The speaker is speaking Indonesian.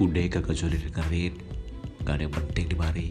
udah kagak jadi dengerin gak ada yang penting di mari